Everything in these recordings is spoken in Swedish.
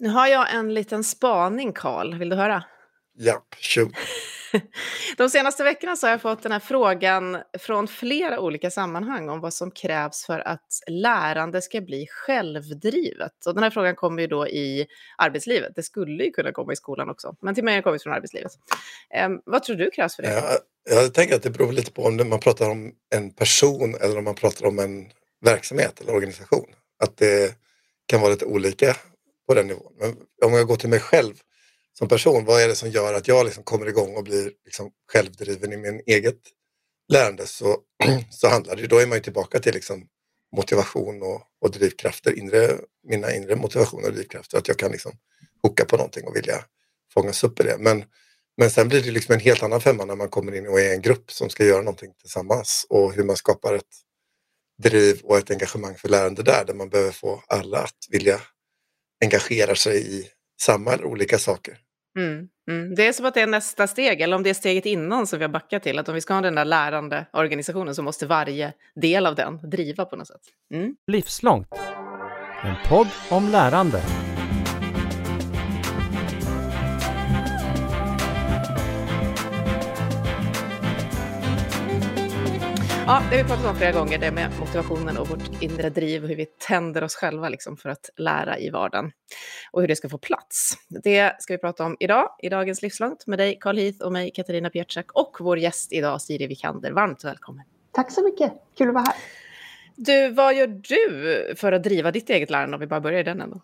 Nu har jag en liten spaning, Karl. Vill du höra? Japp, shoot. De senaste veckorna så har jag fått den här frågan från flera olika sammanhang om vad som krävs för att lärande ska bli självdrivet. Och den här frågan kommer ju då i arbetslivet. Det skulle ju kunna komma i skolan också, men till mig har det kommit från arbetslivet. Eh, vad tror du krävs för det? Ja, jag tänker att det beror lite på om man pratar om en person eller om man pratar om en verksamhet eller organisation. Att det kan vara lite olika på den nivån. Men om jag går till mig själv som person, vad är det som gör att jag liksom kommer igång och blir liksom självdriven i min eget lärande så, så handlar det, då är man ju tillbaka till liksom motivation och, och drivkrafter, inre, mina inre motivationer och drivkrafter, att jag kan liksom hooka på någonting och vilja fångas upp i det. Men, men sen blir det liksom en helt annan femma när man kommer in och är en grupp som ska göra någonting tillsammans och hur man skapar ett driv och ett engagemang för lärande där, där man behöver få alla att vilja engagera sig i samma eller olika saker. Mm, mm. Det är som att det är nästa steg, eller om det är steget innan som vi har backat till, att om vi ska ha den där lärande organisationen så måste varje del av den driva på något sätt. Mm. Livslångt, en podd om lärande. Ja, det har vi pratat om flera gånger, det med motivationen och vårt inre driv och hur vi tänder oss själva liksom för att lära i vardagen och hur det ska få plats. Det ska vi prata om idag, i dagens Livslångt, med dig Carl Heath och mig Katarina Pietschak och vår gäst idag Siri Vikander. Varmt välkommen. Tack så mycket, kul att vara här. Du, vad gör du för att driva ditt eget lärande om vi bara börjar i den ändå?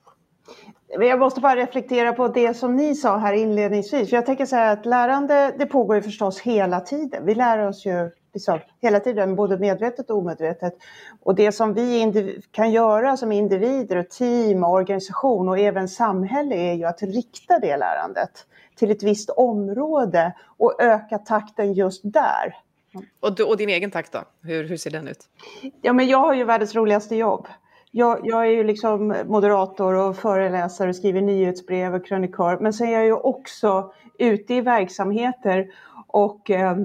Jag måste bara reflektera på det som ni sa här inledningsvis. För jag tänker så här att lärande, det pågår ju förstås hela tiden. Vi lär oss ju liksom, hela tiden, både medvetet och omedvetet. Och det som vi kan göra som individer, och team, och organisation och även samhälle är ju att rikta det lärandet till ett visst område och öka takten just där. Och, du, och din egen takt då? Hur, hur ser den ut? Ja, men jag har ju världens roligaste jobb. Jag, jag, är ju liksom moderator och föreläsare och skriver nyhetsbrev och krönikör. Men sen är jag ju också ute i verksamheter och eh,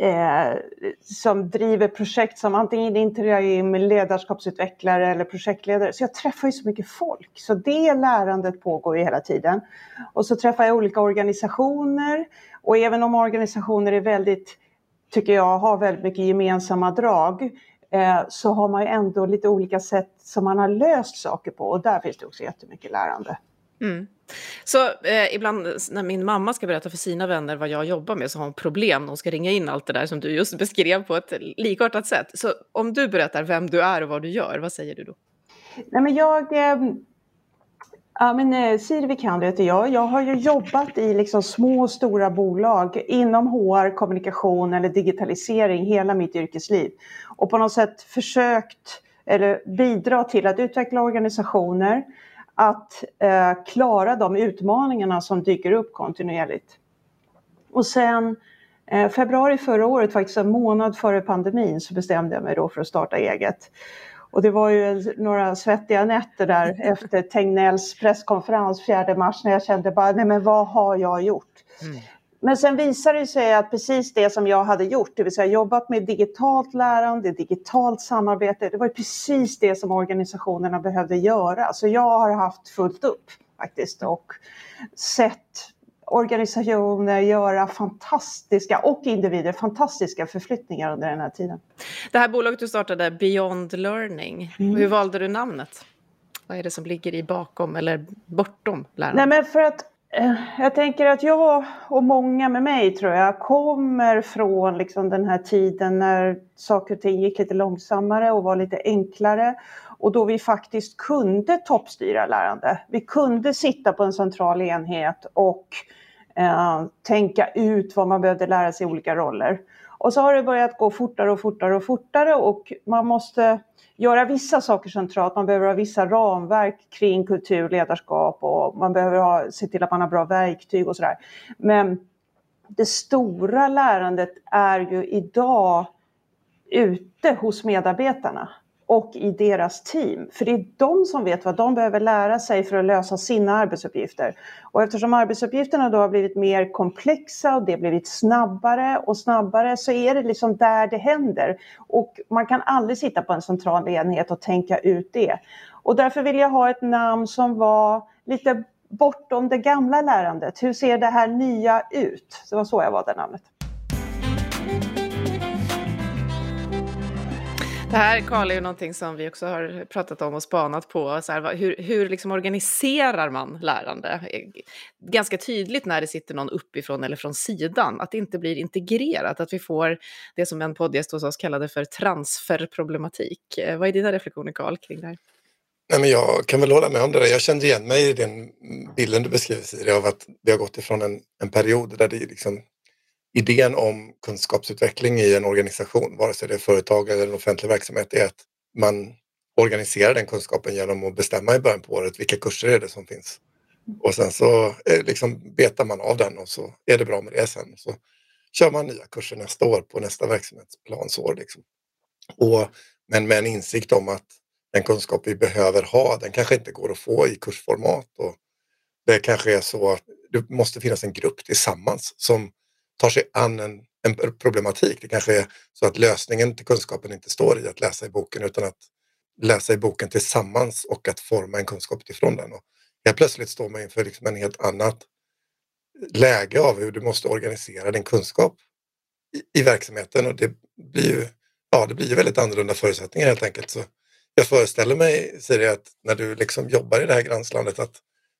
eh, som driver projekt som antingen interagerar med ledarskapsutvecklare eller projektledare. Så jag träffar ju så mycket folk, så det lärandet pågår ju hela tiden. Och så träffar jag olika organisationer och även om organisationer är väldigt, tycker jag, har väldigt mycket gemensamma drag eh, så har man ju ändå lite olika sätt som man har löst saker på och där finns det också jättemycket lärande. Mm. Så eh, ibland när min mamma ska berätta för sina vänner vad jag jobbar med så har hon problem när hon ska ringa in allt det där som du just beskrev på ett likartat sätt. Så om du berättar vem du är och vad du gör, vad säger du då? Nej, men jag... Eh, ja, men, eh, Siri Vikander heter jag. Jag har ju jobbat i liksom små och stora bolag inom HR, kommunikation eller digitalisering hela mitt yrkesliv. Och på något sätt försökt eller bidra till att utveckla organisationer att eh, klara de utmaningarna som dyker upp kontinuerligt. Och sen eh, februari förra året, faktiskt en månad före pandemin, så bestämde jag mig då för att starta eget. Och det var ju några svettiga nätter där efter Tegnells presskonferens 4 mars när jag kände bara, nej men vad har jag gjort? Mm. Men sen visade det sig att precis det som jag hade gjort, det vill säga jobbat med digitalt lärande, digitalt samarbete, det var precis det som organisationerna behövde göra. Så jag har haft fullt upp faktiskt och sett organisationer göra fantastiska, och individer, fantastiska förflyttningar under den här tiden. Det här bolaget du startade, Beyond Learning, mm. hur valde du namnet? Vad är det som ligger i bakom eller bortom lärande? Nej, men för att Eh, jag tänker att jag och många med mig tror jag kommer från liksom den här tiden när saker och ting gick lite långsammare och var lite enklare och då vi faktiskt kunde toppstyra lärande. Vi kunde sitta på en central enhet och eh, tänka ut vad man behövde lära sig i olika roller. Och så har det börjat gå fortare och fortare och fortare och man måste göra vissa saker centralt. Man behöver ha vissa ramverk kring kultur, ledarskap och man behöver ha, se till att man har bra verktyg och sådär. Men det stora lärandet är ju idag ute hos medarbetarna och i deras team. För det är de som vet vad de behöver lära sig för att lösa sina arbetsuppgifter. Och eftersom arbetsuppgifterna då har blivit mer komplexa och det har blivit snabbare och snabbare så är det liksom där det händer. Och man kan aldrig sitta på en central enhet och tänka ut det. Och därför vill jag ha ett namn som var lite bortom det gamla lärandet. Hur ser det här nya ut? Det var så jag valde namnet. Det här, Karl, är ju någonting som vi också har pratat om och spanat på. Så här, hur hur liksom organiserar man lärande? E, ganska tydligt när det sitter någon uppifrån eller från sidan, att det inte blir integrerat, att vi får det som en poddgäst hos oss kallade för transferproblematik. Eh, vad är dina reflektioner, Karl, kring det här? Nej, men jag kan väl hålla med om det där. Jag kände igen mig i den bilden du beskriver, Siri, av att vi har gått ifrån en, en period där det liksom idén om kunskapsutveckling i en organisation, vare sig det är företag eller en offentlig verksamhet, är att man organiserar den kunskapen genom att bestämma i början på året vilka kurser är det som finns. Och sen så eh, liksom betar man av den och så är det bra med det sen. Så kör man nya kurser nästa år på nästa verksamhetsplansår. Liksom. Och, men med en insikt om att den kunskap vi behöver ha, den kanske inte går att få i kursformat. Och det kanske är så att det måste finnas en grupp tillsammans som tar sig an en, en problematik. Det kanske är så att lösningen till kunskapen inte står i att läsa i boken utan att läsa i boken tillsammans och att forma en kunskap utifrån den. Och helt plötsligt står man inför liksom en helt annat läge av hur du måste organisera din kunskap i, i verksamheten och det blir ju ja, det blir väldigt annorlunda förutsättningar helt enkelt. Så jag föreställer mig, Siri, att när du liksom jobbar i det här gränslandet att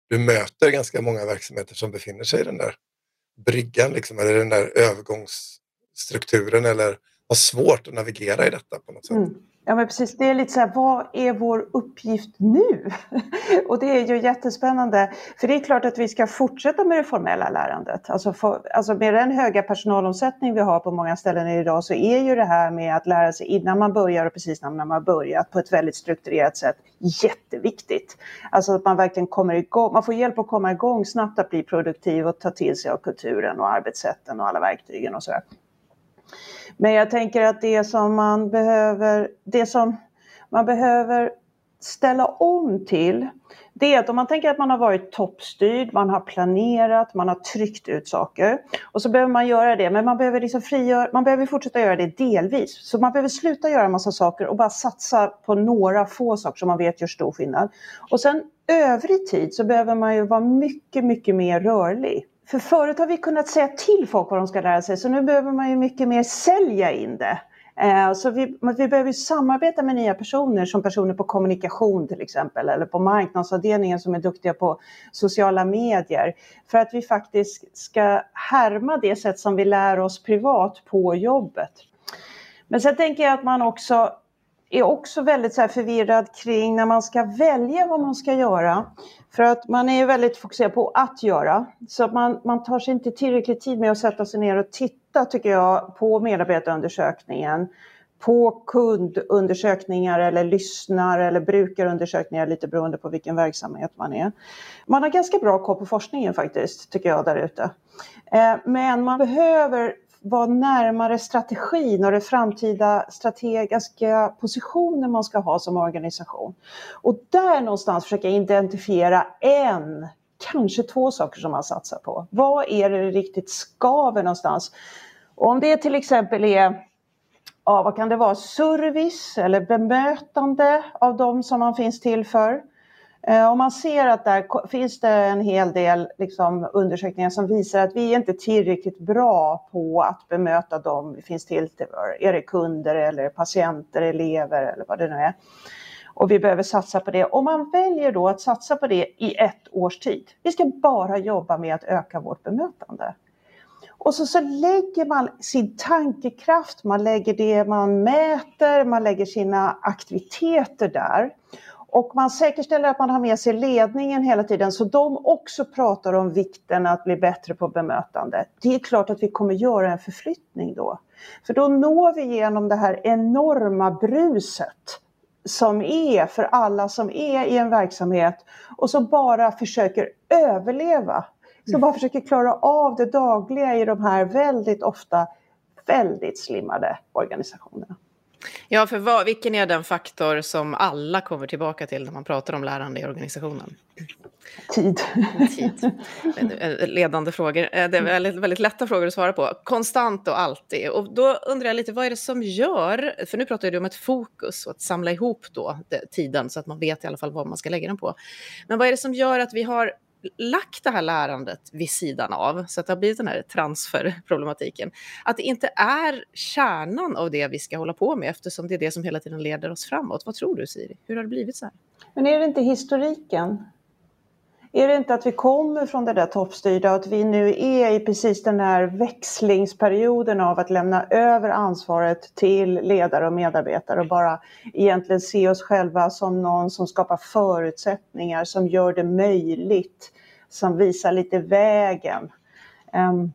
du möter ganska många verksamheter som befinner sig i den där bryggan, liksom, eller den där övergångsstrukturen eller har svårt att navigera i detta på något sätt. Mm. Ja men precis, det är lite så här, vad är vår uppgift nu? och det är ju jättespännande, för det är klart att vi ska fortsätta med det formella lärandet. Alltså, för, alltså med den höga personalomsättning vi har på många ställen idag så är ju det här med att lära sig innan man börjar och precis när man har börjat på ett väldigt strukturerat sätt jätteviktigt. Alltså att man verkligen kommer igång, man får hjälp att komma igång snabbt att bli produktiv och ta till sig av kulturen och arbetssätten och alla verktygen och sådär. Men jag tänker att det som man behöver, det som man behöver ställa om till, det är att om man tänker att man har varit toppstyrd, man har planerat, man har tryckt ut saker och så behöver man göra det, men man behöver liksom frigöra, man behöver fortsätta göra det delvis. Så man behöver sluta göra en massa saker och bara satsa på några få saker som man vet gör stor skillnad. Och sen övrig tid så behöver man ju vara mycket, mycket mer rörlig. För förut har vi kunnat säga till folk vad de ska lära sig, så nu behöver man ju mycket mer sälja in det. Eh, så vi, vi behöver samarbeta med nya personer som personer på kommunikation till exempel eller på marknadsavdelningen som är duktiga på sociala medier. För att vi faktiskt ska härma det sätt som vi lär oss privat på jobbet. Men sen tänker jag att man också är också väldigt så förvirrad kring när man ska välja vad man ska göra. För att man är väldigt fokuserad på att göra. Så att man, man tar sig inte tillräckligt tid med att sätta sig ner och titta, tycker jag, på medarbetarundersökningen. På kundundersökningar eller lyssnar eller brukarundersökningar lite beroende på vilken verksamhet man är. Man har ganska bra koll på forskningen faktiskt, tycker jag, där ute. Eh, men man behöver vara närmare strategin och den framtida strategiska positionen man ska ha som organisation. Och där någonstans försöka identifiera en, kanske två saker som man satsar på. Vad är det riktigt skaver någonstans? Och om det till exempel är ja, vad kan det vara, service eller bemötande av de som man finns till för. Eh, Om man ser att där finns det en hel del liksom, undersökningar som visar att vi är inte tillräckligt bra på att bemöta dem vi finns till. Är det kunder eller patienter, elever eller vad det nu är. Och vi behöver satsa på det. Om man väljer då att satsa på det i ett års tid. Vi ska bara jobba med att öka vårt bemötande. Och så, så lägger man sin tankekraft, man lägger det man mäter, man lägger sina aktiviteter där. Och man säkerställer att man har med sig ledningen hela tiden så de också pratar om vikten att bli bättre på bemötande. Det är klart att vi kommer göra en förflyttning då. För då når vi igenom det här enorma bruset som är för alla som är i en verksamhet och som bara försöker överleva. Som bara försöker klara av det dagliga i de här väldigt ofta väldigt slimmade organisationerna. Ja, för vad, vilken är den faktor som alla kommer tillbaka till när man pratar om lärande i organisationen? Tid. Tid. Ledande frågor. Eh, det är väldigt, väldigt lätta frågor att svara på. Konstant och alltid. Och då undrar jag lite, vad är det som gör, för nu pratar du om ett fokus och att samla ihop då tiden så att man vet i alla fall vad man ska lägga den på. Men vad är det som gör att vi har lagt det här lärandet vid sidan av, så att det har blivit den här transferproblematiken. Att det inte är kärnan av det vi ska hålla på med, eftersom det är det som hela tiden leder oss framåt. Vad tror du Siri? Hur har det blivit så här? Men är det inte historiken? Är det inte att vi kommer från det där toppstyrda och att vi nu är i precis den här växlingsperioden av att lämna över ansvaret till ledare och medarbetare och bara egentligen se oss själva som någon som skapar förutsättningar, som gör det möjligt, som visar lite vägen. Um,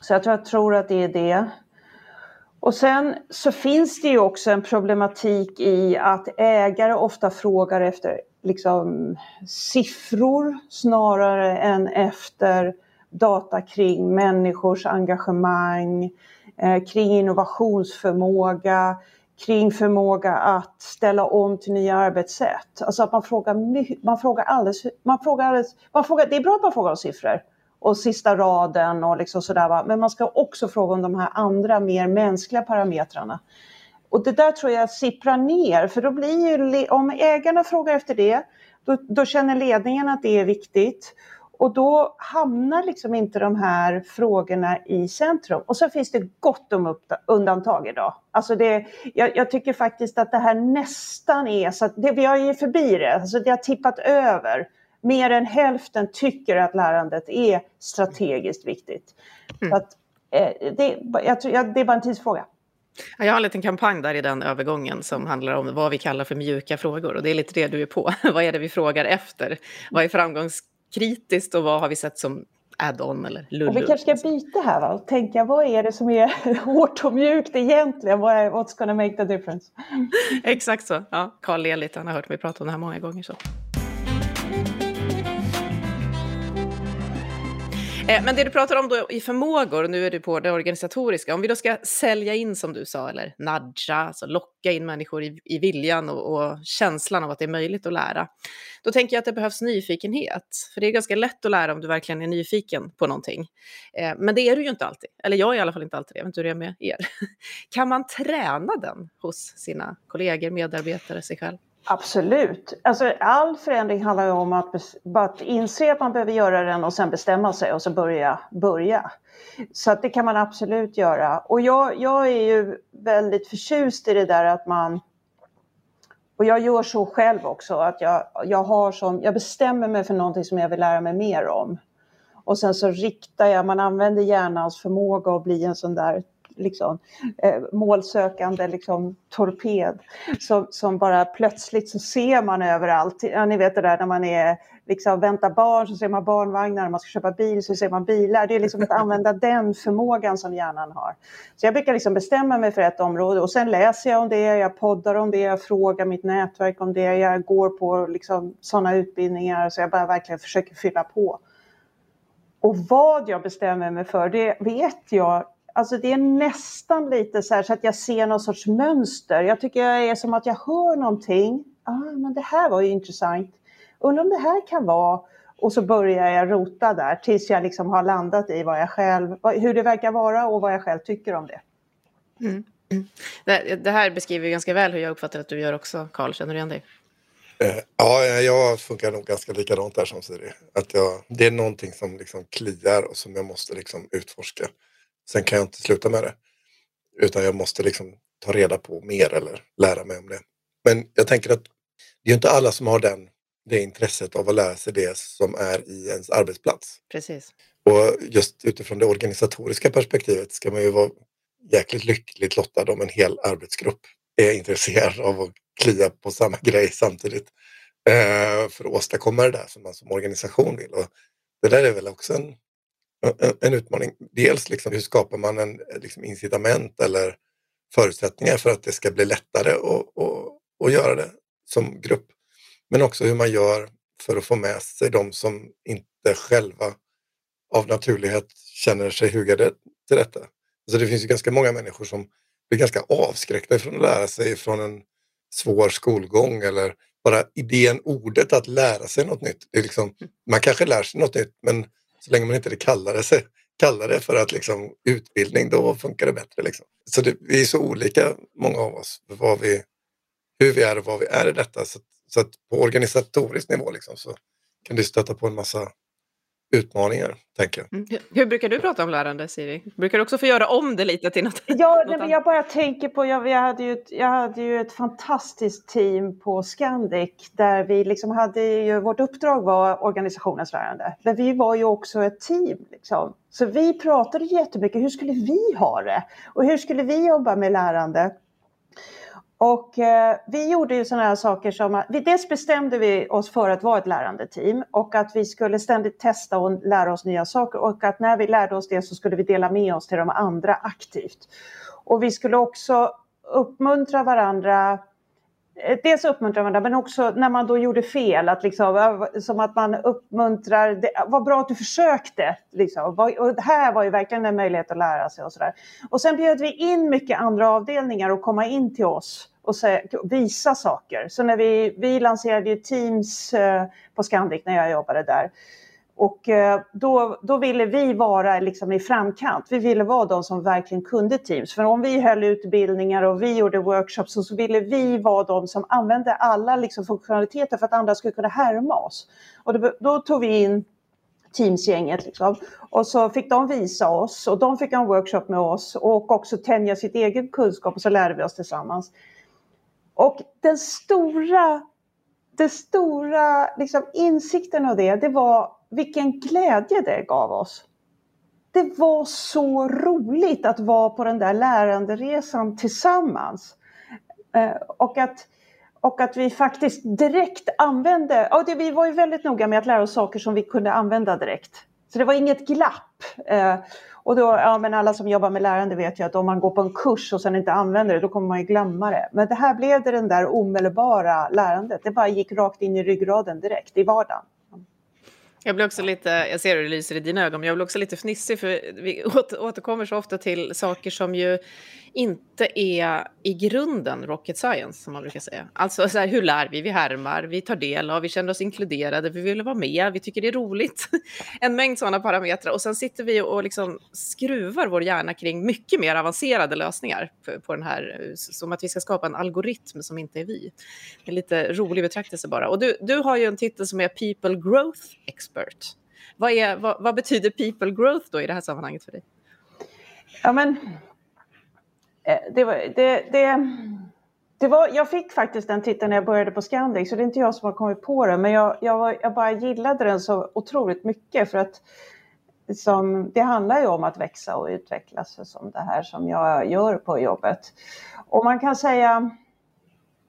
så jag tror, jag tror att det är det. Och sen så finns det ju också en problematik i att ägare ofta frågar efter liksom, siffror snarare än efter data kring människors engagemang, eh, kring innovationsförmåga, kring förmåga att ställa om till nya arbetssätt. Alltså att man frågar, man frågar alldeles, man frågar alldeles, man frågar, det är bra att man frågar om siffror och sista raden och liksom sådär va? men man ska också fråga om de här andra mer mänskliga parametrarna. Och det där tror jag sipprar ner, för då blir ju, om ägarna frågar efter det, då, då känner ledningen att det är viktigt. Och då hamnar liksom inte de här frågorna i centrum. Och så finns det gott om undantag idag. Alltså det, jag, jag, tycker faktiskt att det här nästan är så att det, vi har ju förbi det, alltså det har tippat över. Mer än hälften tycker att lärandet är strategiskt viktigt. Mm. Så att, eh, det, jag, jag, det är bara en tidsfråga. Jag har en liten kampanj där i den övergången som handlar om vad vi kallar för mjuka frågor. Och det är lite det du är på. vad är det vi frågar efter? Vad är framgångskritiskt och vad har vi sett som add-on eller lullu? vi kanske ska byta här va? och tänka vad är det som är hårt och mjukt egentligen? what's gonna make the difference? Exakt så. Ja, Carl ler lite, han har hört mig prata om det här många gånger. så. Eh, men det du pratar om då i förmågor, nu är du på det organisatoriska, om vi då ska sälja in som du sa, eller nudga, alltså locka in människor i, i viljan och, och, känslan av att det är möjligt att lära, då tänker jag att det behövs nyfikenhet. För det är ganska lätt att lära om du verkligen är nyfiken på någonting. Eh, men det är du ju inte alltid, eller jag är i alla fall inte alltid det, jag vet inte hur det är med er. kan man träna den hos sina kollegor, medarbetare, sig själv? Absolut. Alltså, all förändring handlar ju om att, att inse att man behöver göra den och sen bestämma sig och så börja. börja. Så att det kan man absolut göra. Och jag, jag är ju väldigt förtjust i det där att man och jag gör så själv också, att jag, jag, har som, jag bestämmer mig för någonting som jag vill lära mig mer om. Och sen så riktar jag, man använder hjärnans förmåga att bli en sån där liksom, eh, målsökande liksom, torped som, som bara plötsligt så ser man överallt. Ja, ni vet det där när man är liksom väntar barn så ser man barnvagnar, när man ska köpa bil så ser man bilar. Det är liksom att använda den förmågan som hjärnan har. Så jag brukar liksom bestämma mig för ett område och sen läser jag om det, jag poddar om det, jag frågar mitt nätverk om det, jag går på liksom sådana utbildningar så jag bara verkligen försöker fylla på. Och vad jag bestämmer mig för, det vet jag Alltså det är nästan lite så, så att jag ser någon sorts mönster. Jag tycker jag är som att jag hör någonting. Ah, men det här var ju intressant. Undrar om det här kan vara. Och så börjar jag rota där tills jag liksom har landat i vad jag själv, hur det verkar vara och vad jag själv tycker om det. Mm. Det, här beskriver ganska väl hur jag uppfattar att du gör också, Karl. Känner du igen dig? Eh, ja, jag funkar nog ganska likadant där som Siri. Att jag, det är någonting som liksom kliar och som jag måste liksom utforska. Sen kan jag inte sluta med det. Utan jag måste liksom ta reda på mer eller lära mig om det. Men jag tänker att det är inte alla som har den, det intresset av att lära sig det som är i ens arbetsplats. Precis. Och just utifrån det organisatoriska perspektivet ska man ju vara jäkligt lyckligt lottad om en hel arbetsgrupp är intresserad av att klia på samma grej samtidigt. Eh, för att åstadkomma det där som man som organisation vill. Och det där är väl också en en utmaning. Dels liksom, hur skapar man en liksom, incitament eller förutsättningar för att det ska bli lättare att, göra det som grupp. Men också hur man gör för att få med sig de som inte själva av naturlighet känner sig hugade till detta. Så det finns ju ganska många människor som blir ganska avskräckta från att lära sig från en svår skolgång eller bara idén, ordet att lära sig något nytt. Det är liksom, man kanske lär sig något nytt men så länge man inte kallar det, sig, kallar det för att liksom, utbildning, då funkar det bättre. Liksom. Så det, vi är så olika, många av oss, vad vi, hur vi är och vad vi är i detta. Så, så att på organisatorisk nivå liksom, så kan du stöta på en massa utmaningar, tänker jag. Mm. Hur brukar du prata om lärande, Siri? Brukar du också få göra om det lite till något, ja, något nej, Jag bara tänker på, jag, jag, hade ju ett, jag hade ju ett fantastiskt team på Scandic där vi liksom hade ju, vårt uppdrag var organisationens lärande. Men vi var ju också ett team. Liksom. Så vi pratade jättemycket, hur skulle vi ha det? Och hur skulle vi jobba med lärande? Och eh, vi gjorde ju sådana här saker som att, vi, dels bestämde vi oss för att vara ett lärande team och att vi skulle ständigt testa och lära oss nya saker och att när vi lärde oss det så skulle vi dela med oss till de andra aktivt. Och vi skulle också uppmuntra varandra Eh, dels uppmuntrar man, men också när man då gjorde fel, att liksom, som att man uppmuntrar, det, vad bra att du försökte. Liksom. Och det här var ju verkligen en möjlighet att lära sig och sådär. Och sen bjöd vi in mycket andra avdelningar att komma in till oss och visa saker. Så när vi, vi lanserade ju Teams eh, på Scandic när jag jobbade där. Och eh, då, då ville vi vara liksom i framkant. Vi ville vara de som verkligen kunde Teams. För om vi höll utbildningar och vi gjorde workshops så, så ville vi vara de som använde alla liksom funktionaliteter för att andra skulle kunna härma oss. Och då, då tog vi in Teams-gänget. Liksom. Och så fick de visa oss och de fick en workshop med oss och också tänja sitt egen kunskap och så lärde vi oss tillsammans. Och den stora, den stora liksom insikten av det, det var vilken glädje det gav oss. Det var så roligt att vara på den där läranderesan tillsammans. Eh, och att, och att vi faktiskt direkt använde, och det, vi var ju väldigt noga med att lära oss saker som vi kunde använda direkt. Så det var inget glapp. Eh, och då, ja men alla som jobbar med lärande vet ju att om man går på en kurs och sen inte använder det, då kommer man ju glömma det. Men det här blev det den där omedelbara lärandet. Det bara gick rakt in i ryggraden direkt, i vardagen. Jag blir också lite, jag ser hur det lyser i dina ögon, men jag blir också lite fnissig för vi återkommer så ofta till saker som ju inte är i grunden rocket science, som man brukar säga. Alltså så här, hur lär vi? Vi härmar, vi tar del av, vi känner oss inkluderade, vi vill vara med, vi tycker det är roligt. en mängd sådana parametrar. Och sen sitter vi och liksom skruvar vår hjärna kring mycket mer avancerade lösningar på, på den här, som att vi ska skapa en algoritm som inte är vi. Det är lite rolig betraktelse bara. Och du, du har ju en titel som är People Growth Expert. Vad, är, vad, vad betyder people growth då i det här sammanhanget för dig? Ja, men Eh, det var, det, det, det var, jag fick faktiskt den titeln när jag började på Scandic, så det är inte jag som har kommit på den, men jag, jag, jag bara gillade den så otroligt mycket för att liksom, det handlar ju om att växa och utvecklas som det här som jag gör på jobbet. Och man kan säga,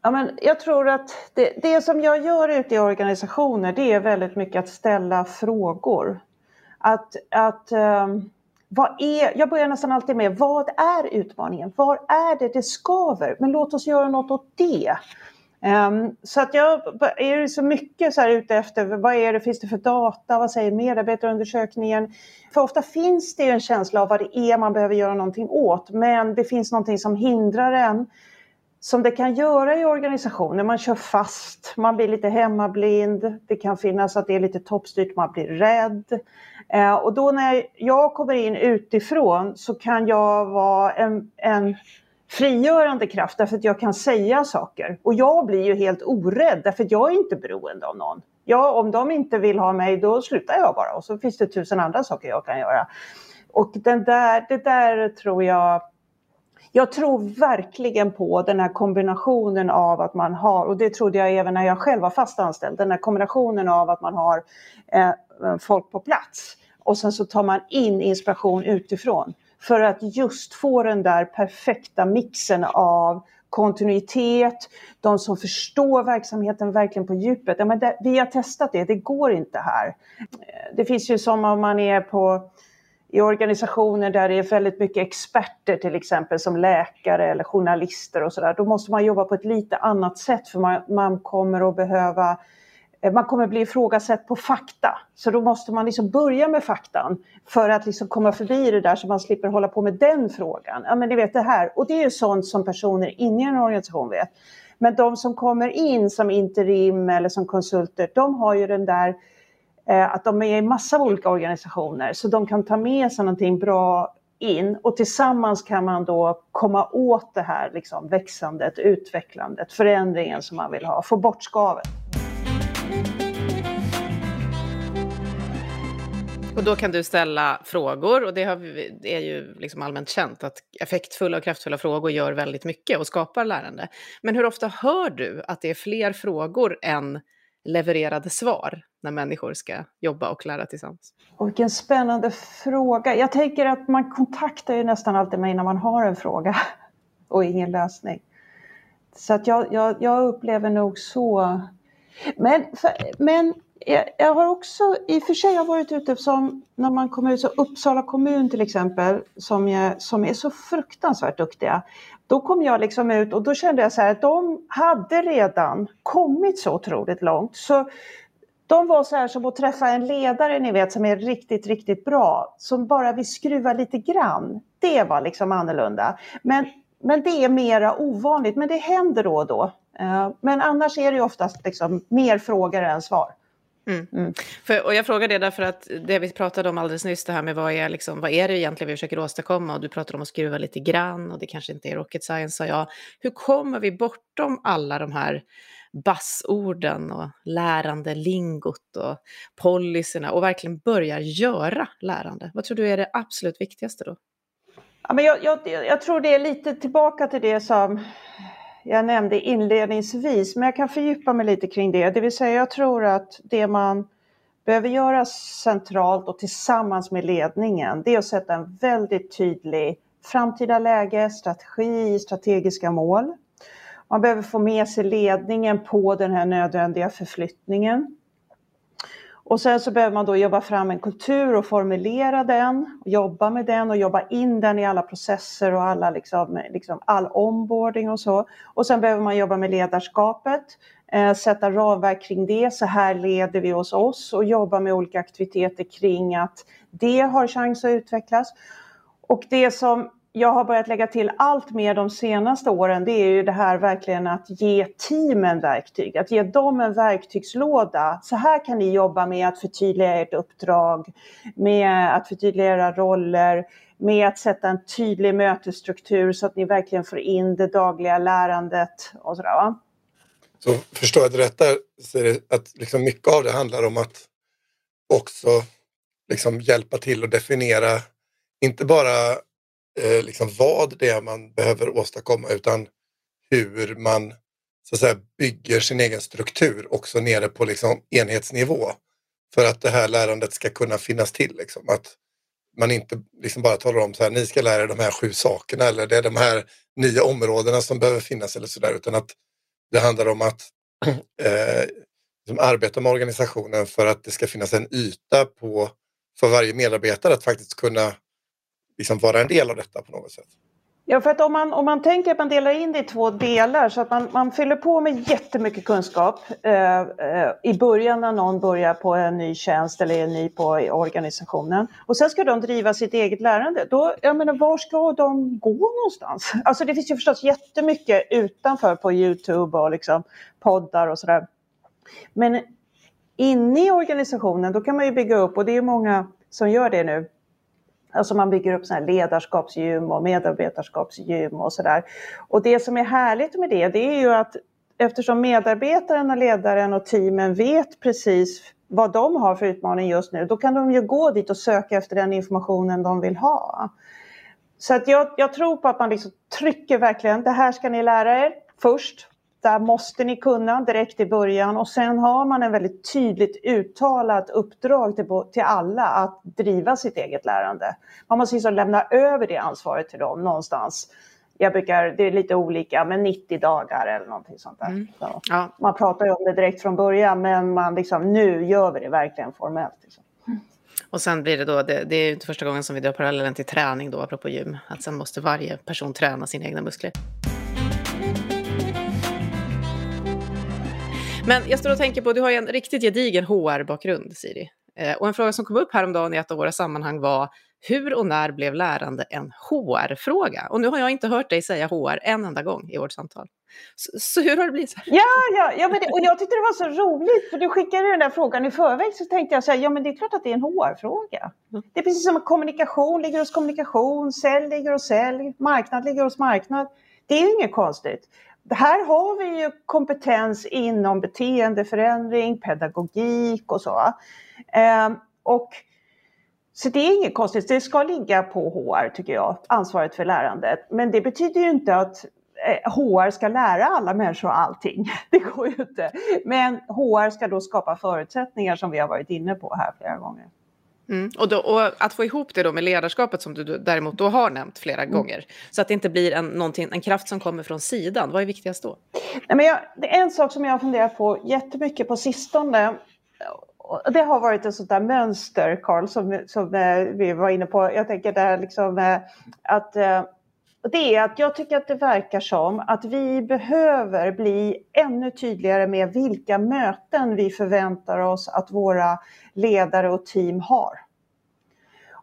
ja men jag tror att det, det som jag gör ute i organisationer, det är väldigt mycket att ställa frågor. Att, att um, vad är, jag börjar nästan alltid med, vad är utmaningen? Var är det det skaver? Men låt oss göra något åt det. Um, så att jag är så mycket så här ute efter, vad är det, finns det för data, vad säger medarbetarundersökningen? För ofta finns det en känsla av vad det är man behöver göra någonting åt, men det finns någonting som hindrar en. Som det kan göra i organisationer, man kör fast, man blir lite hemmablind, det kan finnas att det är lite toppstyrt, man blir rädd. Eh, och då när jag kommer in utifrån så kan jag vara en, en frigörande kraft därför att jag kan säga saker. Och jag blir ju helt orädd därför att jag är inte beroende av någon. Ja, om de inte vill ha mig då slutar jag bara och så finns det tusen andra saker jag kan göra. Och den där, det där tror jag jag tror verkligen på den här kombinationen av att man har, och det trodde jag även när jag själv var fast anställd, den här kombinationen av att man har eh, eh, folk på plats och sen så tar man in inspiration utifrån för att just få den där perfekta mixen av kontinuitet, de som förstår verksamheten verkligen på djupet. Ja, men det, vi har testat det, det går inte här. Eh, det finns ju som om man är på i organisationer där det är väldigt mycket experter till exempel som läkare eller journalister och sådär, då måste man jobba på ett lite annat sätt för man, man kommer att behöva eh, man kommer bli ifrågasatt på fakta. Så då måste man liksom börja med faktan för att liksom komma förbi det där så man slipper hålla på med den frågan. Ja men ni vet det här. Och det är ju sånt som personer inne i en organisation vet. Men de som kommer in som interim eller som konsulter, de har ju den där eh, Eh, att de är i massa olika organisationer så de kan ta med sig någonting bra in och tillsammans kan man då komma åt det här liksom, växandet, utvecklandet, förändringen som man vill ha, få bort skavet. Och då kan du ställa frågor och det, har, det är ju liksom allmänt känt att effektfulla och kraftfulla frågor gör väldigt mycket och skapar lärande. Men hur ofta hör du att det är fler frågor än levererade svar när människor ska jobba och lära tillsammans? Och vilken spännande fråga. Jag tänker att man kontaktar ju nästan alltid mig när man har en fråga och ingen lösning. Så att jag, jag, jag upplever nog så. Men, för, men jag har också, i och för sig har varit ute som när man kommer ut, så Uppsala kommun till exempel, som, är, som är så fruktansvärt duktiga. Då kom jag liksom ut och då kände jag så här att de hade redan kommit så otroligt långt. Så de var så här som att träffa en ledare ni vet som är riktigt, riktigt bra. Som bara vill skruva lite grann. Det var liksom annorlunda. Men, men det är mera ovanligt, men det händer då och då. Eh, men annars är det oftast liksom mer frågor än svar. Mm. Mm. För, och jag frågar det därför att det vi pratade om alldeles nyss, det här med vad är, liksom, vad är det egentligen vi försöker åstadkomma? Och du pratade om att skruva lite grann och det kanske inte är rocket science, sa jag. Hur kommer vi bortom alla de här bassorden och lärande lingot och policyerna och verkligen börjar göra lärande? Vad tror du är det absolut viktigaste då? Ja, men jag, jag, jag tror det är lite tillbaka till det som jag nämnde inledningsvis, men jag kan fördjupa mig lite kring det. Det vill säga jag tror att det man behöver göra centralt och tillsammans med ledningen, det är att sätta en väldigt tydlig framtida läge, strategi, strategiska mål. Man behöver få med sig ledningen på den här nödvändiga förflyttningen. Och sen så behöver man då jobba fram en kultur och formulera den, och jobba med den och jobba in den i alla processer och alla liksom, liksom all onboarding och så. Och sen behöver man jobba med ledarskapet, eh, sätta ramverk kring det, så här leder vi hos oss och jobba med olika aktiviteter kring att det har chans att utvecklas. Och det som jag har börjat lägga till allt mer de senaste åren, det är ju det här verkligen att ge teamen verktyg, att ge dem en verktygslåda. Så här kan ni jobba med att förtydliga ert uppdrag, med att förtydliga era roller, med att sätta en tydlig mötesstruktur så att ni verkligen får in det dagliga lärandet och sådär. Va? Så förstår jag det rätt där, så är det att liksom mycket av det handlar om att också liksom hjälpa till att definiera, inte bara eh, liksom vad det är man behöver åstadkomma utan hur man så att säga, bygger sin egen struktur också nere på liksom, enhetsnivå för att det här lärandet ska kunna finnas till. Liksom. Att man inte liksom bara talar om så här, ni ska lära er de här sju sakerna eller det är de här nio områdena som behöver finnas eller sådär utan att det handlar om att eh, liksom arbeta med organisationen för att det ska finnas en yta på för varje medarbetare att faktiskt kunna liksom vara en del av detta på något sätt. Ja, för att om man, om man tänker att man delar in det i två delar så att man, man fyller på med jättemycket kunskap eh, eh, i början när någon börjar på en ny tjänst eller är ny på organisationen och sen ska de driva sitt eget lärande. Då, jag menar, var ska de gå någonstans? Alltså det finns ju förstås jättemycket utanför på Youtube och liksom poddar och sådär. Men inne i organisationen då kan man ju bygga upp och det är många som gör det nu Alltså man bygger upp såna här ledarskapsgym och medarbetarskapsgym och sådär. Och det som är härligt med det, det är ju att eftersom medarbetaren och ledaren och teamen vet precis vad de har för utmaning just nu, då kan de ju gå dit och söka efter den informationen de vill ha. Så att jag, jag tror på att man liksom trycker verkligen, det här ska ni lära er först där måste ni kunna direkt i början och sen har man en väldigt tydligt uttalat uppdrag till, till alla att driva sitt eget lärande. Man måste liksom lämna över det ansvaret till dem någonstans. Jag brukar, det är lite olika, men 90 dagar eller någonting sånt där. Mm. Så ja. Man pratar ju om det direkt från början men man liksom, nu gör vi det verkligen formellt. Liksom. Och sen blir det då, det, det är inte första gången som vi drar parallellen till träning då, apropå gym, att sen måste varje person träna sina egna muskler. Men jag står och tänker på, du har ju en riktigt gedigen HR-bakgrund, Siri. Eh, och en fråga som kom upp häromdagen i ett av våra sammanhang var hur och när blev lärande en HR-fråga? Och nu har jag inte hört dig säga HR en enda gång i vårt samtal. Så, så hur har det blivit? Ja, ja, ja men det, och jag tyckte det var så roligt för du skickade den där frågan i förväg så tänkte jag så här, ja men det är klart att det är en HR-fråga. Mm. Det är precis som att kommunikation ligger hos kommunikation, sälj ligger hos sälj, marknad ligger hos marknad. Det är ju inget konstigt. Här har vi ju kompetens inom beteendeförändring, pedagogik och så. Eh, och så det är inget konstigt, det ska ligga på HR tycker jag, ansvaret för lärandet. Men det betyder ju inte att eh, HR ska lära alla människor allting. Det går ju inte. Men HR ska då skapa förutsättningar som vi har varit inne på här flera gånger. Mm. Och, då, och, att få ihop det då med ledarskapet som du däremot då har nämnt flera mm. gånger. Så att det inte blir en, en kraft som kommer från sidan. Vad är viktigast då? Nej, men jag, det är en sak som jag har funderat på jättemycket på sistone det har varit ett sånt där mönster, Carl, som, som eh, vi var inne på. Jag tänker där liksom eh, att eh, det är att jag tycker att det verkar som att vi behöver bli ännu tydligare med vilka möten vi förväntar oss att våra ledare och team har.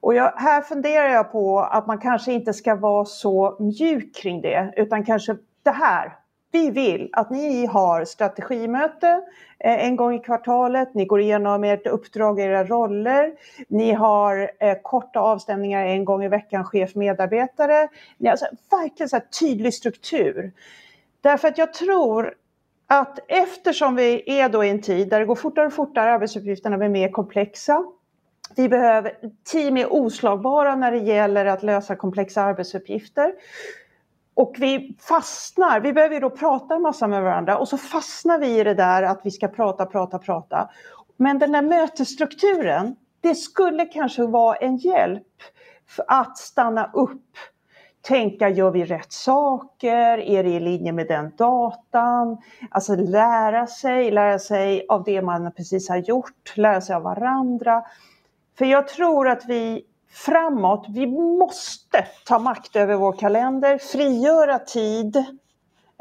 Och jag, här funderar jag på att man kanske inte ska vara så mjuk kring det, utan kanske det här, vi vill att ni har strategimöte eh, en gång i kvartalet, ni går igenom ert uppdrag och era roller, ni har eh, korta avstämningar en gång i veckan, chef medarbetare. Ni har alltså verkligen så tydlig struktur. Därför att jag tror att eftersom vi är då i en tid där det går fortare och fortare, arbetsuppgifterna blir mer komplexa, vi behöver, team är oslagbara när det gäller att lösa komplexa arbetsuppgifter. Och vi fastnar, vi behöver ju då prata en massa med varandra och så fastnar vi i det där att vi ska prata, prata, prata. Men den där mötesstrukturen, det skulle kanske vara en hjälp för att stanna upp, tänka, gör vi rätt saker? Är det i linje med den datan? Alltså lära sig, lära sig av det man precis har gjort, lära sig av varandra. För jag tror att vi framåt. Vi måste ta makt över vår kalender, frigöra tid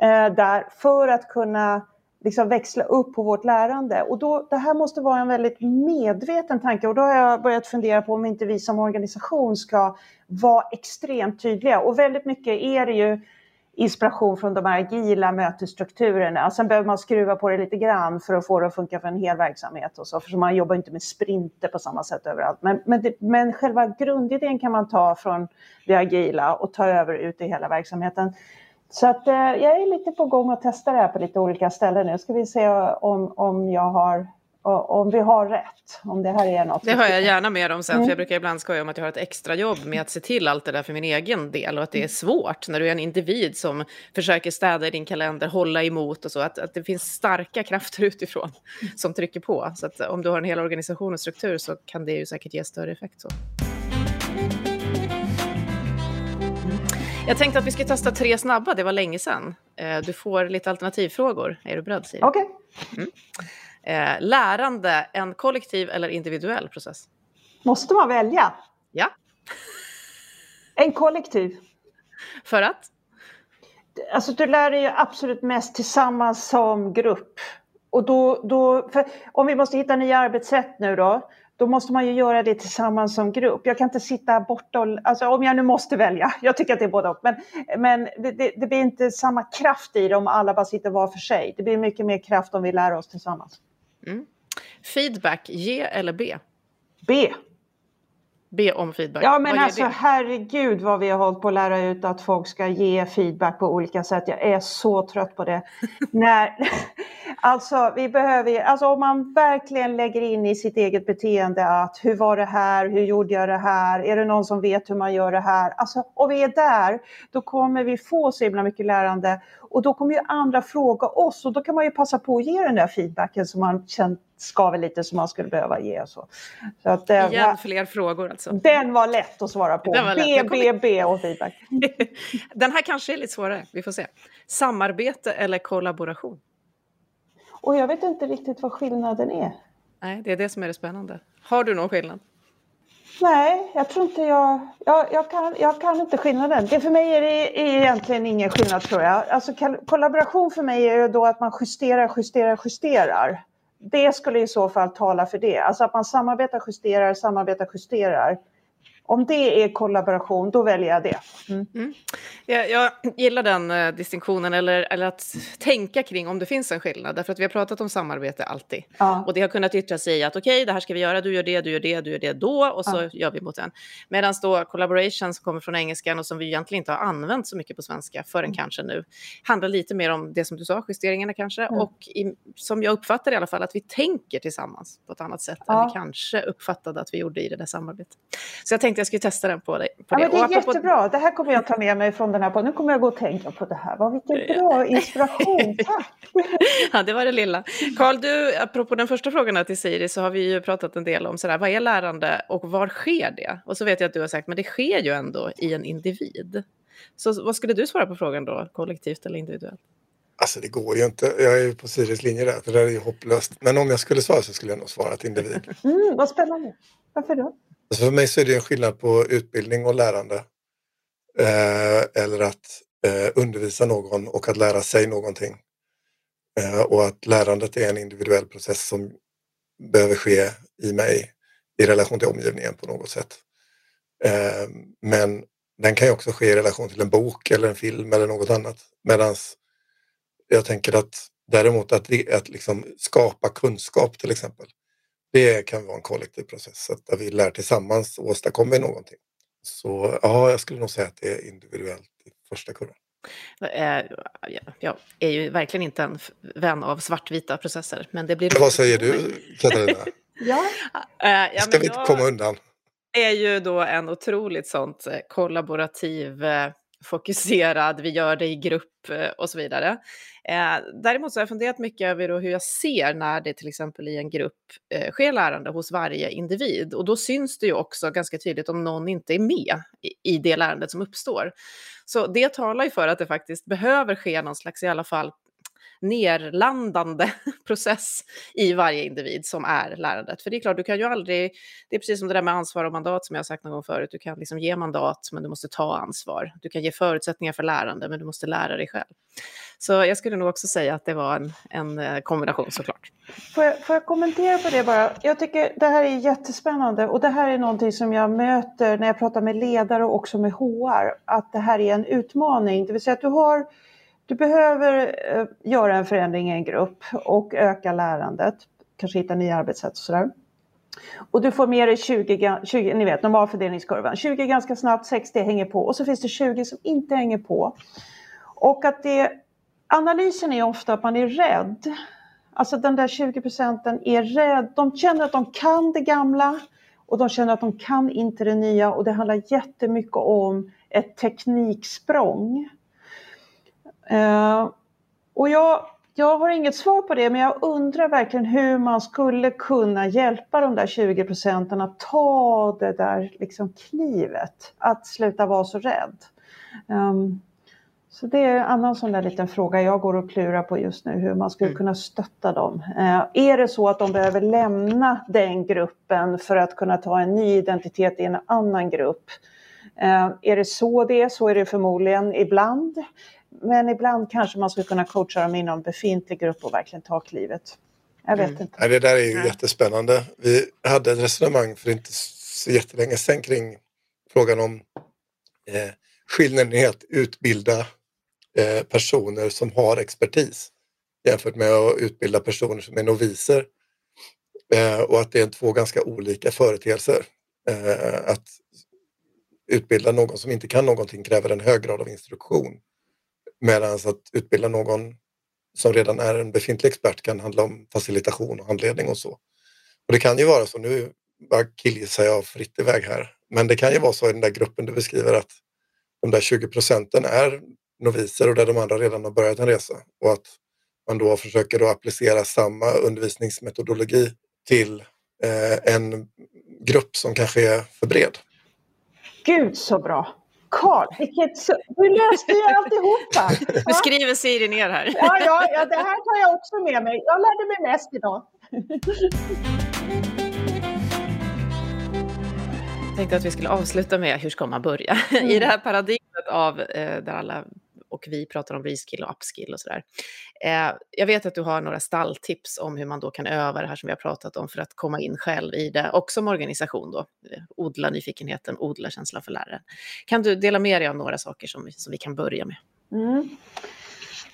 eh, där för att kunna liksom växla upp på vårt lärande. Och då, det här måste vara en väldigt medveten tanke och då har jag börjat fundera på om inte vi som organisation ska vara extremt tydliga. Och väldigt mycket är det ju inspiration från de här agila mötesstrukturerna. Alltså, sen behöver man skruva på det lite grann för att få det att funka för en hel verksamhet och så, för man jobbar inte med sprinter på samma sätt överallt. Men, men, det, men själva grundidén kan man ta från det agila och ta över ut i hela verksamheten. Så att, eh, jag är lite på gång att testa det här på lite olika ställen nu. Ska vi se om, om jag har om vi har rätt, om det här är något. Det hör jag gärna mer om sen, mm. för jag brukar ibland skoja om att jag har ett extra jobb med att se till allt det där för min egen del och att det är svårt när du är en individ som försöker städa i din kalender, hålla emot och så, att, att det finns starka krafter utifrån som trycker på. Så att om du har en hel organisation och struktur så kan det ju säkert ge större effekt. Så. Jag tänkte att vi ska testa tre snabba, det var länge sedan. Eh, du får lite alternativfrågor. Är du beredd, Siri? Okej. Okay. Mm. Eh, lärande, en kollektiv eller individuell process? Måste man välja? Ja. En kollektiv. För att? Alltså du lär dig ju absolut mest tillsammans som grupp. Och då, då om vi måste hitta nya arbetssätt nu då, då måste man ju göra det tillsammans som grupp. Jag kan inte sitta borta och, alltså om jag nu måste välja, jag tycker att det är både och, men, men det, det, det, blir inte samma kraft i det om alla bara sitter var för sig. Det blir mycket mer kraft om vi lär oss tillsammans. Mm. Feedback, ge eller be? Be. Be om feedback. Ja men alltså det? herregud vad vi har hållit på att lära ut att folk ska ge feedback på olika sätt. Jag är så trött på det. När, alltså vi behöver alltså om man verkligen lägger in i sitt eget beteende att hur var det här, hur gjorde jag det här, är det någon som vet hur man gör det här? Alltså och vi är där, då kommer vi få så himla mycket lärande och då kommer ju andra fråga oss och då kan man ju passa på att ge den där feedbacken som man känt skaver lite som man skulle behöva ge. Så. så att, eh, Igen fler frågor alltså. Den var lätt att svara på. B, B, B och feedback. den här kanske är lite svårare, vi får se. Samarbete eller kollaboration? Och jag vet inte riktigt vad skillnaden är. Nej, det är det som är det spännande. Har du någon skillnad? Nej, jag tror inte jag... Jag, jag, kan, jag kan inte skillnaden. Det för mig är det är egentligen ingen skillnad tror jag. Alltså kollaboration för mig är ju då att man justerar, justerar, justerar. Det skulle i så fall tala för det. Alltså att man samarbetar, justerar, samarbetar, justerar. Om det är kollaboration, då väljer jag det. Mm. Mm. Jag, jag, gillar den uh, distinktionen, eller, eller att tänka kring om det finns en skillnad. Därför att vi har pratat om samarbete alltid. Ja. Och det har kunnat yttra sig i att okej, okay, det här ska vi göra, du gör det, du gör det, du gör det då, och så ja. gör vi mot den. Medan då collaboration som kommer från engelskan och som vi egentligen inte har använt så mycket på svenska förrän mm. kanske nu, handlar lite mer om det som du sa, justeringarna kanske, mm. och i, som jag uppfattar i alla fall, att vi tänker tillsammans på ett annat sätt ja. än vi kanske uppfattade att vi gjorde i det där samarbetet. Så jag tänkte jag skulle testa den på dig. På ja, det. Men det är jättebra. Det här kommer jag ta med mig från här podden. Nu kommer jag gå och tänka på det här. Vad vilken bra inspiration. Tack! ja, det var det lilla. Karl, du, apropå den första frågan till Siri så har vi ju pratat en del om sådär, vad är lärande och var sker det? Och så vet jag att du har sagt, men det sker ju ändå i en individ. Så vad skulle du svara på frågan då, kollektivt eller individuellt? Alltså det går ju inte. Jag är ju på Siris linje där, för det där är ju hopplöst. Men om jag skulle svara så skulle jag nog svara att individ. Mm, vad spännande. Varför då? Alltså för mig så är det en skillnad på utbildning och lärande. Eh, eller att eh, undervisa någon och att lära sig någonting. Eh, och att lärandet är en individuell process som behöver ske i mig i relation till omgivningen på något sätt. Eh, men den kan ju också ske i relation till en bok eller en film eller något annat. Medan jag tänker att däremot att, att liksom skapa kunskap till exempel det kan vara en kollektiv process, att där vi lär tillsammans och åstadkommer någonting. Så ja, jag skulle nog säga att det är individuellt i första kurvan. Eh, jag är ju verkligen inte en vän av svartvita processer, men det blir... Vad säger du, Katarina? ja. Äh, ja, ska vi inte komma undan? är ju då en otroligt sånt eh, kollaborativ fokuserad, vi gör det i grupp eh, och så vidare. Eh, däremot så har jag funderat mycket över hur jag ser när det till exempel i en grupp eh, sker lärande hos varje individ. Och då syns det ju också ganska tydligt om någon inte är med i det lärandet som uppstår. Så det talar ju för att det faktiskt behöver ske någon slags i alla fall nerlandande process i varje individ som är lärandet. För det är klart, du kan ju aldrig, det är precis som det där med ansvar och mandat som jag har sagt någon gång förut, du kan liksom ge mandat men du måste ta ansvar. Du kan ge förutsättningar för lärande men du måste lära dig själv. Så jag skulle nog också säga att det var en, en eh, kombination såklart. Får jag, får jag kommentera på det bara? Jag tycker det här är jättespännande och det här är någonting som jag möter när jag pratar med ledare och också med HR, att det här är en utmaning. Det vill säga att du har du behöver eh, göra en förändring i en grupp och öka lärandet, kanske hitta nya arbetssätt och sådär. Och du får med dig 20, 20 ni vet normalfördelningskurvan, 20 ganska snabbt, 60 hänger på och så finns det 20 som inte hänger på. Och att det, analysen är ofta att man är rädd. Alltså den där 20 procenten är rädd, de känner att de kan det gamla och de känner att de kan inte det nya och det handlar jättemycket om ett tekniksprång. Uh, och jag, jag har inget svar på det, men jag undrar verkligen hur man skulle kunna hjälpa de där 20 procenten att ta det där liksom klivet, att sluta vara så rädd. Um, så det är en annan sån där liten fråga jag går och klurar på just nu, hur man skulle mm. kunna stötta dem. Uh, är det så att de behöver lämna den gruppen för att kunna ta en ny identitet i en annan grupp? Uh, är det så det är? Så är det förmodligen ibland. Men ibland kanske man skulle kunna coacha dem inom befintlig grupp och verkligen ta klivet. Jag vet mm. inte. Nej, det där är ju ja. jättespännande. Vi hade ett resonemang för inte så jättelänge sedan kring frågan om eh, skillnaden i att utbilda eh, personer som har expertis jämfört med att utbilda personer som är noviser. Eh, och att det är två ganska olika företeelser. Eh, att utbilda någon som inte kan någonting kräver en hög grad av instruktion Medan att utbilda någon som redan är en befintlig expert kan handla om facilitation och handledning och så. Och det kan ju vara så, nu bara killgissar jag fritt iväg här, men det kan ju vara så i den där gruppen du beskriver att de där 20 procenten är noviser och där de andra redan har börjat en resa och att man då försöker då applicera samma undervisningsmetodologi till eh, en grupp som kanske är för bred. Gud så bra! Karl, vilket, du löste ju alltihopa. Nu skriver Siri ner här. Ja, ja, ja, det här tar jag också med mig. Jag lärde mig mest idag. Jag tänkte att vi skulle avsluta med hur ska man börja? Mm. I det här paradigmet av eh, där alla och vi pratar om reskill och upskill och sådär. Eh, jag vet att du har några stalltips om hur man då kan öva det här som vi har pratat om för att komma in själv i det och som organisation då. Eh, odla nyfikenheten, odla känslan för läraren. Kan du dela med dig av några saker som, som vi kan börja med? Mm.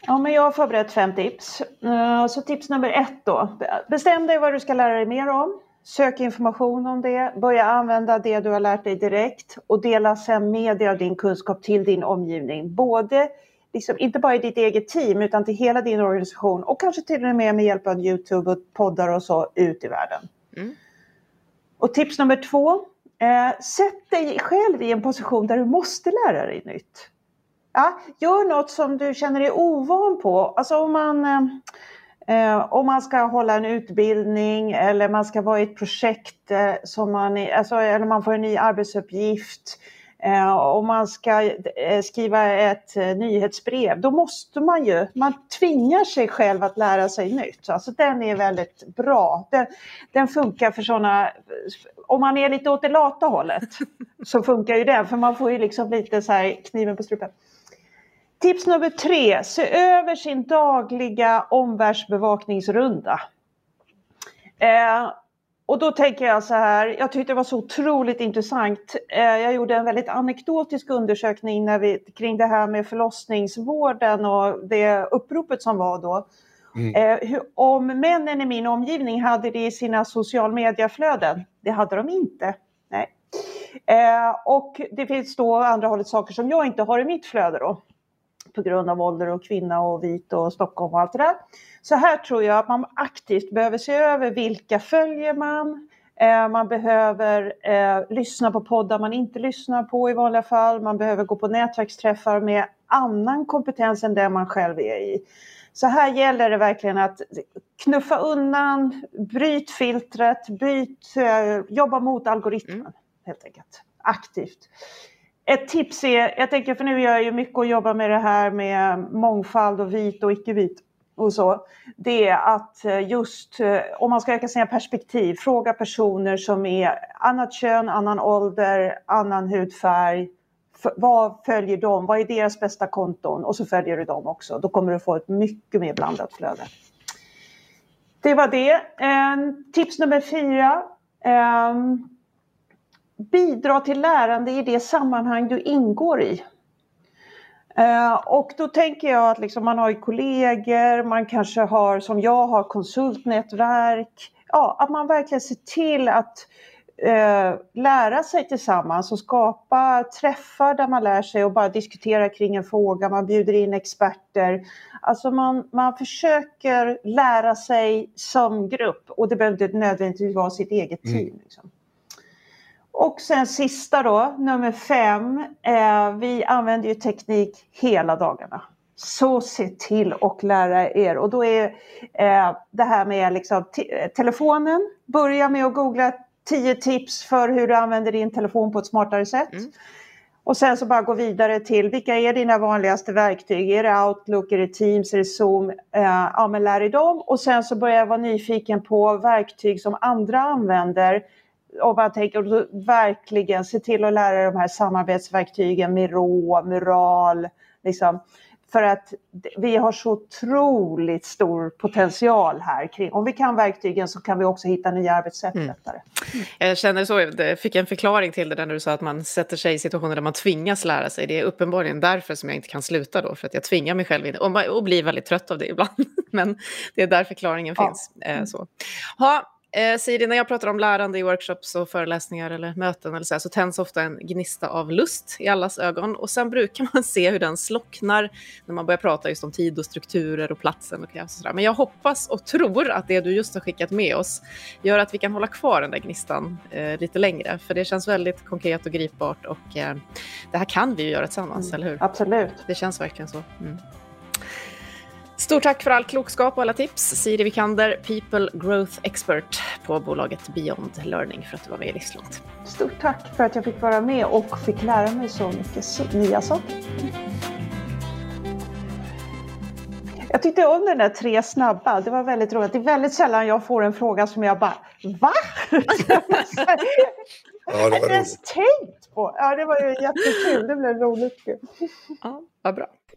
Ja, men jag har förberett fem tips. Eh, så tips nummer ett då. Bestäm dig vad du ska lära dig mer om. Sök information om det, börja använda det du har lärt dig direkt och dela sen med dig av din kunskap till din omgivning. Både, liksom, inte bara i ditt eget team utan till hela din organisation och kanske till och med med hjälp av Youtube och poddar och så ut i världen. Mm. Och tips nummer två, eh, sätt dig själv i en position där du måste lära dig nytt. Ja, gör något som du känner dig ovan på. Alltså om man eh, Eh, om man ska hålla en utbildning eller man ska vara i ett projekt eh, som man, alltså, eller man får en ny arbetsuppgift. Eh, om man ska eh, skriva ett eh, nyhetsbrev, då måste man ju, man tvingar sig själv att lära sig nytt. Alltså den är väldigt bra. Den, den funkar för sådana, om man är lite åt det lata hållet så funkar ju den för man får ju liksom lite så här kniven på strupen. Tips nummer tre, se över sin dagliga omvärldsbevakningsrunda. Eh, och då tänker jag så här, jag tyckte det var så otroligt intressant. Eh, jag gjorde en väldigt anekdotisk undersökning när vi, kring det här med förlossningsvården och det uppropet som var då. Mm. Eh, hur, om männen i min omgivning hade det i sina social medieflöden. Det hade de inte. Nej. Eh, och det finns då andra hållet saker som jag inte har i mitt flöde då på grund av ålder och kvinna och vit och Stockholm och allt det där. Så här tror jag att man aktivt behöver se över vilka följer man, eh, man behöver eh, lyssna på poddar man inte lyssnar på i vanliga fall. Man behöver gå på nätverksträffar med annan kompetens än den man själv är i. Så här gäller det verkligen att knuffa undan, bryt filtret, byt, eh, jobba mot algoritmen mm. helt enkelt. Aktivt. Ett tips är, jag tänker för nu gör jag ju mycket och jobbar med det här med mångfald och vit och icke-vit och så. Det är att eh, just eh, om man ska öka sina perspektiv, fråga personer som är annat kön, annan ålder, annan hudfärg. Vad följer de? Vad är deras bästa konton? Och så följer du dem också. Då kommer du få ett mycket mer blandat flöde. Det var det. Tips nummer fyra. Ehm, bidra till lärande i det sammanhang du ingår i. Uh, och då tänker jag att liksom man har kollegor, man kanske har som jag har konsultnätverk. Ja, att man verkligen ser till att uh, lära sig tillsammans och skapa träffar där man lär sig och bara diskutera kring en fråga. Man bjuder in experter. Alltså man, man försöker lära sig som grupp och det behöver inte nödvändigtvis vara sitt eget mm. team. Liksom. Och sen sista då, nummer fem. Eh, vi använder ju teknik hela dagarna. Så se till att lära er. Och då är eh, det här med liksom telefonen. Börja med att googla 10 tips för hur du använder din telefon på ett smartare sätt. Mm. Och sen så bara gå vidare till vilka är dina vanligaste verktyg? Är det Outlook, är det Teams, är det Zoom? Eh, ja men lär dig dem. Och sen så börja vara nyfiken på verktyg som andra använder om man tänker verkligen se till att lära de här samarbetsverktygen, Miro, Mural, liksom, för att vi har så otroligt stor potential här. Kring. Om vi kan verktygen så kan vi också hitta nya arbetssätt mm. lättare. Jag känner så, jag fick en förklaring till det där när du sa att man sätter sig i situationer där man tvingas lära sig. Det är uppenbarligen därför som jag inte kan sluta då, för att jag tvingar mig själv in och, och blir väldigt trött av det ibland. Men det är där förklaringen ja. finns. Eh, så. Ha, Eh, Siri, när jag pratar om lärande i workshops och föreläsningar eller möten eller så, här, så tänds ofta en gnista av lust i allas ögon och sen brukar man se hur den slocknar när man börjar prata just om tid och strukturer och platsen och krävs och sådär. Men jag hoppas och tror att det du just har skickat med oss gör att vi kan hålla kvar den där gnistan eh, lite längre, för det känns väldigt konkret och gripbart och eh, det här kan vi ju göra tillsammans, mm, eller hur? Absolut. Det känns verkligen så. Mm. Stort tack för all klokskap och alla tips. Siri Vikander, People Growth Expert på bolaget Beyond Learning för att du var med i Livslångt. Stort tack för att jag fick vara med och fick lära mig så mycket nya saker. Jag tyckte om den där tre snabba, det var väldigt roligt. Det är väldigt sällan jag får en fråga som jag bara VA? Ja, det Jag var inte ens roligt. tänkt på. Ja, det var ju jättekul. Det blev roligt. Ja, vad bra.